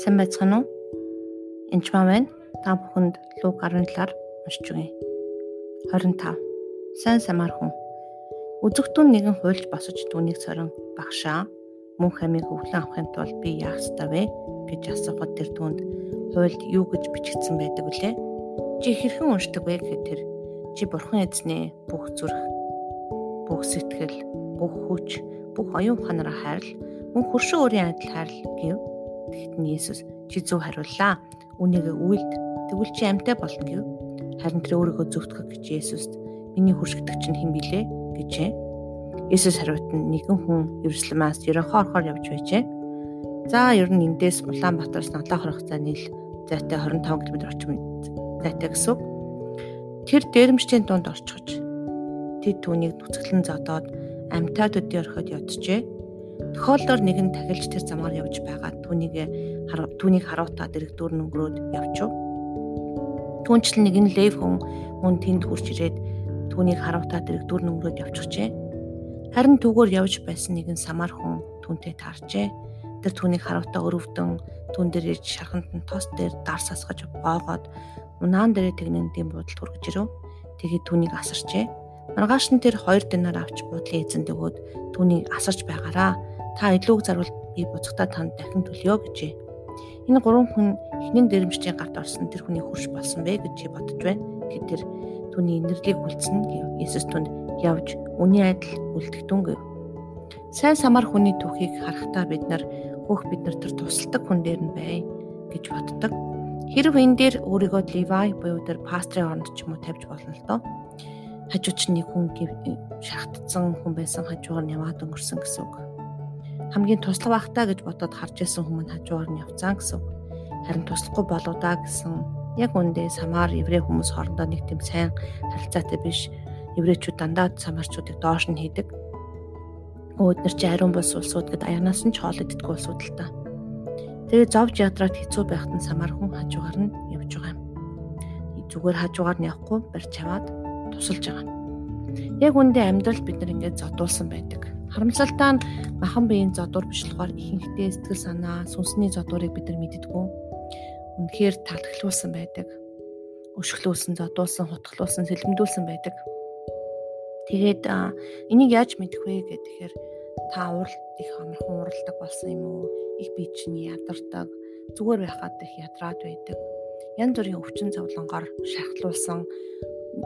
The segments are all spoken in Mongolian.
Сайн байцгаана уу? Энд ч байна. Та бүхэнд луг 17-аар уншиж өгье. 25. Сайн самар хүн. Үзэгтэн нэгэн хуйлж босож түүнийг сорон багшаа мөн хамиг өвлөн авахын тулд би яах ёстой вэ гэж асуухад тэр түүнд хуйлд юу гэж бичигдсэн байдаг вүлээ? Чи хэрхэн уншдаг вэ гэхэд тэр чи бурхан эзнээ бүх зүрх, бүх сэтгэл, бүх хүч, бүх оюун ухаанаараа хайрл, мөн хөршин өөрийн адил хайрл гэв Тэгэхэд нь Есүс чи зөв хариуллаа. Үнийгээ үйлд тэгвэл чи амьтаа болно гэв. Харин тэр өөрийгөө зөвтгөх гэж Есүст миний хүршигдэгч нь хэн билээ гэжээ. Есүс хариулт нь нэгэн хүн Иерусалимаас Ерөнхөө орохоор явж байжээ. За ер нь эндээс Улаанбаатараас Нодлоо хорох зай нийл зайтай 25 км орчим зайтай гэсэн. Тэр дээрэмчдийн дунд орчгож тэд түүнийг нүцгэлэн зодоод төдий орхиод ядчээ. Тохиолдоор нэг нь тахилж тэр замаар явж байгаа түүнийг түүнийг харуутаа дэрэгдүүр өнгөрөөд явчв. Түүнчлэн нэг нь лев хүн мөн тэнд хурж ирээд түүнийг харуутаа дэрэгдүүр өнгөрөөд явчихжээ. Харин түүгээр явж байсан нэгэн самар хүн түүнтэй таарчээ. Тэр түүнийг харуутаа өрөвдөн түүн дээр ирж шарханд нь тос дээр дар сасгаж гоогоод унаан дээрээ тэгнэнтийн буудалд хүргэж ирэв. Тэгээд түүнийг асарчээ. Маргааш нь тэр 2 динар авч буудлын эзэнд өгөөд түүнийг асарч байгаараа та илүүг зарвал би буцахтаа танд дахин төлөё гэжээ. Энэ гурван хүн хинэн дэрэмжчийн гарт орсон тэр хүний хурш болсон бэ гэж бодож байна. Гэт тэр түүний инэрлийг үлдсэн гэв. Есүс түнд явж үний адил үлдэгдүн гэв. Сайн самар хүний түүхийг харахтаа бид нар хөөх бид нар тэр тусалдаг хүн дээр нь бай гэж боддог. Хэрв энэ дээр өөрийгөө Ливай буюу тэр пастрын оронд ч юм уу тавьж болно л доо. Хажууч нэг хүн шахтцсан хүн байсан хажуугаар нь яваад өнгөрсөн гэсэн үг хамгийн туслах байхтаа гэж бодоод харж исэн хүмүүс хажуугаар нь явцсан гэсэн. Харин туслахгүй болоо да гэсэн. Яг үндэ самар еврей хүмүүс хоорондоо нэг тийм сайн харилцаатай биш. Еврейчүүд дандаа самарчуудыг доош нь хийдэг. Өөднөр чи ариун бус улсууд гэд аянаас нь ч хоол иддэг улсууд л та. Тэгээ зовж ядраад хэцүү байхад нь самар хүн хажуугаар нь явж байгаа юм. Зүгээр хажуугаар нь явахгүй барьж аваад тусалж байгаа. Яг үндэ амьдрал бид нар ингээд зодуулсан байдаг Харамсалтай нь махан биеийн зодуур болохоор ихэнхдээ сэтгэл санаа, сүнсний зодуурыг бид нар мэддэггүй. Үнэхээр таалагдуулсан байдаг. Өшөглүүлсэн, зодуулсан, хутгалуулсан, сэлэмдүүлсэн байдаг. Тэгээд энийг яаж мэдэх вэ гэхээр та уралт их амархан уралдаг болсон юм уу? Их бие чинь ядардаг, зүгээр байхад их ядраад байдаг. Янз бүрийн өвчин зовлонгоор шахтлуулсан,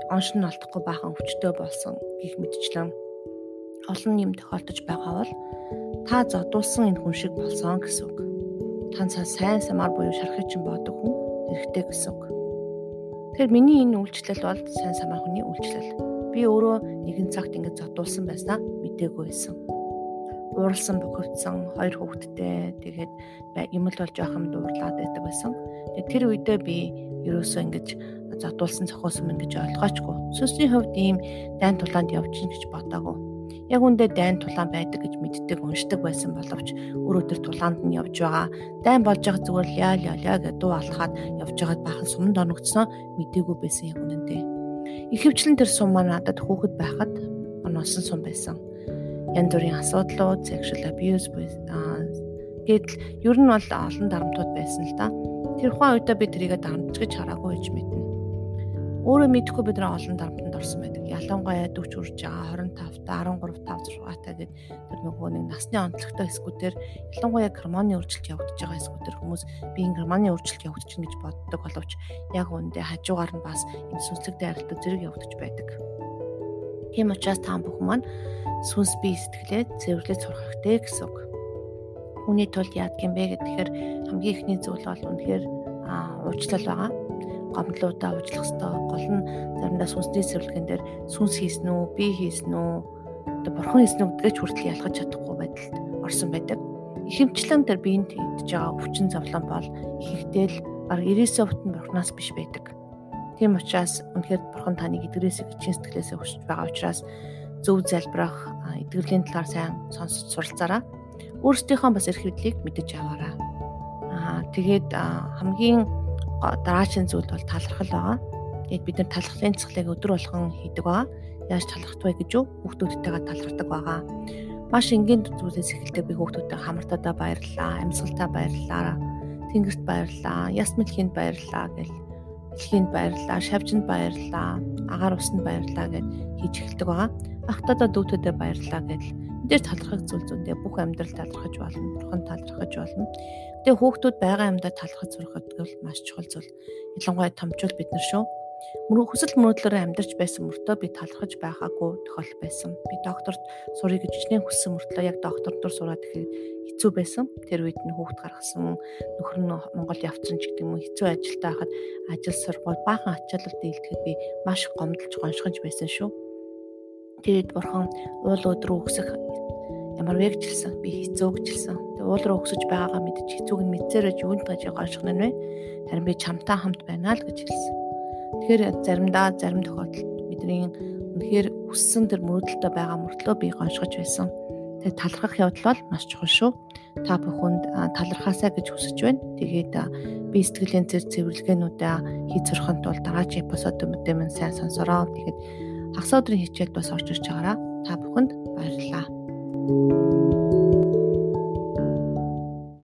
оншин олдохгүй баахан өвчтөй болсон гих мэдчлэн олон юм тохиолдож байгаа бол та зодуулсан энэ хүн шиг болсон гэсэн үг. Танцаа сайн самар буюу шархыг чинь бодог хүн хэрэгтэй гэсэн үг. Тэгэхээр миний энэ үйлчлэл бол сайн самар хүний үйлчлэл. Би өөрөө нэгэн цагт ингэж зодуулсан байснаа мдээгүй байсан. Ууралсан бохивдсан хоёр хүүхэдтэй тэгээд юм л бол жоохон дуурлаад байдаг байсан. Тэгээд тэр үедээ би ерөөсөө ингэж зодуулсан зохиосон мэн гэж ойлгоочгүй. Сүнсний хувьд ийм дайн тулаанд явчих гэж бодоагүй яг үндэ дайн тулаан байдаг гэж мэддэг уншдаг байсан боловч өөр өдөр тулаанд нь явж байгаа. Дайн болж байгаа зүгээр ля ля ля гэдэг дуу алхаад явж байгаад бахан суманд оногдсон мэдээгүй байсан яг үнэндээ. Ихэвчлэн тэр сум маань надад хүүхэд байхад оносон сум байсан. Янз бүрийн асуудлууд, sexual abuse гэдэл ер нь бол олон дарамтууд байсан л да. Тэр тухайн үедээ би тэрийгэ дарамтч гэж хараагүй гэж мэднэ. Өөрөө мэдэхгүй бид нар олон дарамтанд орсон байдаг. Ялангуяа 40 хүрж байгаа 25 та 13 5 6 та гэдэг тэр нөгөө нэг насны онцлогтой эсгүүдээр ялангуяа гормоны өөрчлөлт явагдаж байгаа эсгүүдээр хүмүүс би энэ гормоны өөрчлөлт явагдаж байна гэж боддог боловч яг үүндээ хажуугаар нь бас энэ сүнслэг дайралтууд зэрэг явагдаж байдаг. Тийм учраас та бүхэн маань сүнс бие сэтгэлээ цэвэрлэж сурах хэрэгтэй гэсэн үг. Үүний тулд яадаг юм бэ гэхээр хамгийн ихний зүйл бол үнэхээр уучлал байгаа гомдлуудаа уучлах ёстой. Гол нь заримдаа сүнсний цэвэрлэгэн дээр сүнс хийсэн үү, би хийсэн үү, одоо бурхан хийсэн үү гэдгээ ч хүртэл ялгаж чадахгүй байдалд орсон байдаг. Ихэмчлэн тэр биеинд хийдэж байгаа өвчин зовлон бол ихэнхдээ л баг 90% нь бурханаас биш байдаг. Тийм учраас үнэхээр бурхан таныг эдгэрээсээ чин сэтгэлээсээ хүсэж байгаа учраас зөв залбирах, эдгэрлийн талаар сайн сонсож суралцаараа өөрсдийнхөө бас эрх мэдлийг мэдэж аваарай. Аа тэгээд хамгийн дараагийн зүйл бол талархал байгаа. Тэгээд бид нар талархлын цэцлэг өдөр болгон хийдэг байгаа. Яаж талархах вэ гэж юу? Хүүхдүүдтэйгээ талархдаг байгаа. Маш энгийн зүйлээс эхэлдэг би хүүхдүүдтэй хамартадаа баярлалаа, амьсгалтаа баярлалаа. Тэнгэрт баярлаа, яс мэлхинд баярлаа гэл дэлхийд баярлаа, шавжинд баярлаа, агаар усанд баярлаа гэж хийж эхэлдэг байгаа. Ахтадаа дүүтэдээ баярлаа гэж мэдээж талархах зүйл зүйндээ бүх амьдрал талархаж болно, бурхан талархаж болно. Тэгээ хүүхдүүд байгаа юмдаа талархаж сурахад бол маш чухал зүйл. Ялангуяа томчууд бид нар шүү Мөрөө хүсэл мөрөөдлөөрөө амьдарч байсан мөртөө би талархаж байгаагүй тохиол байсан. Би докторт сурыг гэж хичнээн хүссэн мөртлөө яг доктор дөр сураад ихэд хэцүү байсан. Тэр үед нь хүүхд гаргасан нөхөр нь Монгол явцсан ч гэдэг юм хэцүү ажилтаа хахад ажил сургууль баахан ачаалал дийлдэхэд би маш гомдолж гоншгож байсан шүү. Тэгээд бурхан уул өдрөө өгсөх ямар вэгжилсэн би хэцүү гжилсэн. Тэгээ уул руу өксөж байгаагаа мэдчих хэцүүг нь мэдсээрэж юунд гаж гонших нь вэ? Харин би чамтай хамт байна л гэж хэлсэн. Тэгэхээр заримдаа зарим тохиолдолд бидний үнэхээр хүссэн тэр мөрөөдөлтөй байгаа мөртлөө би гоншгож байсан. Тэгээд талархах явдал бол маш чухал шүү. Та бүхэнд талархаасаа гэж хүсэж байна. Тэгээд би сэтгэлийн зэр цэвэрлэгээнүүдээ хийж сурахын тулд дараагийн эпизод мэдээ минь сайн сонсороо. Тэгээд хагас өдрийн хичээлд бас орж ирж байгаараа та бүхэнд баярлалаа. Música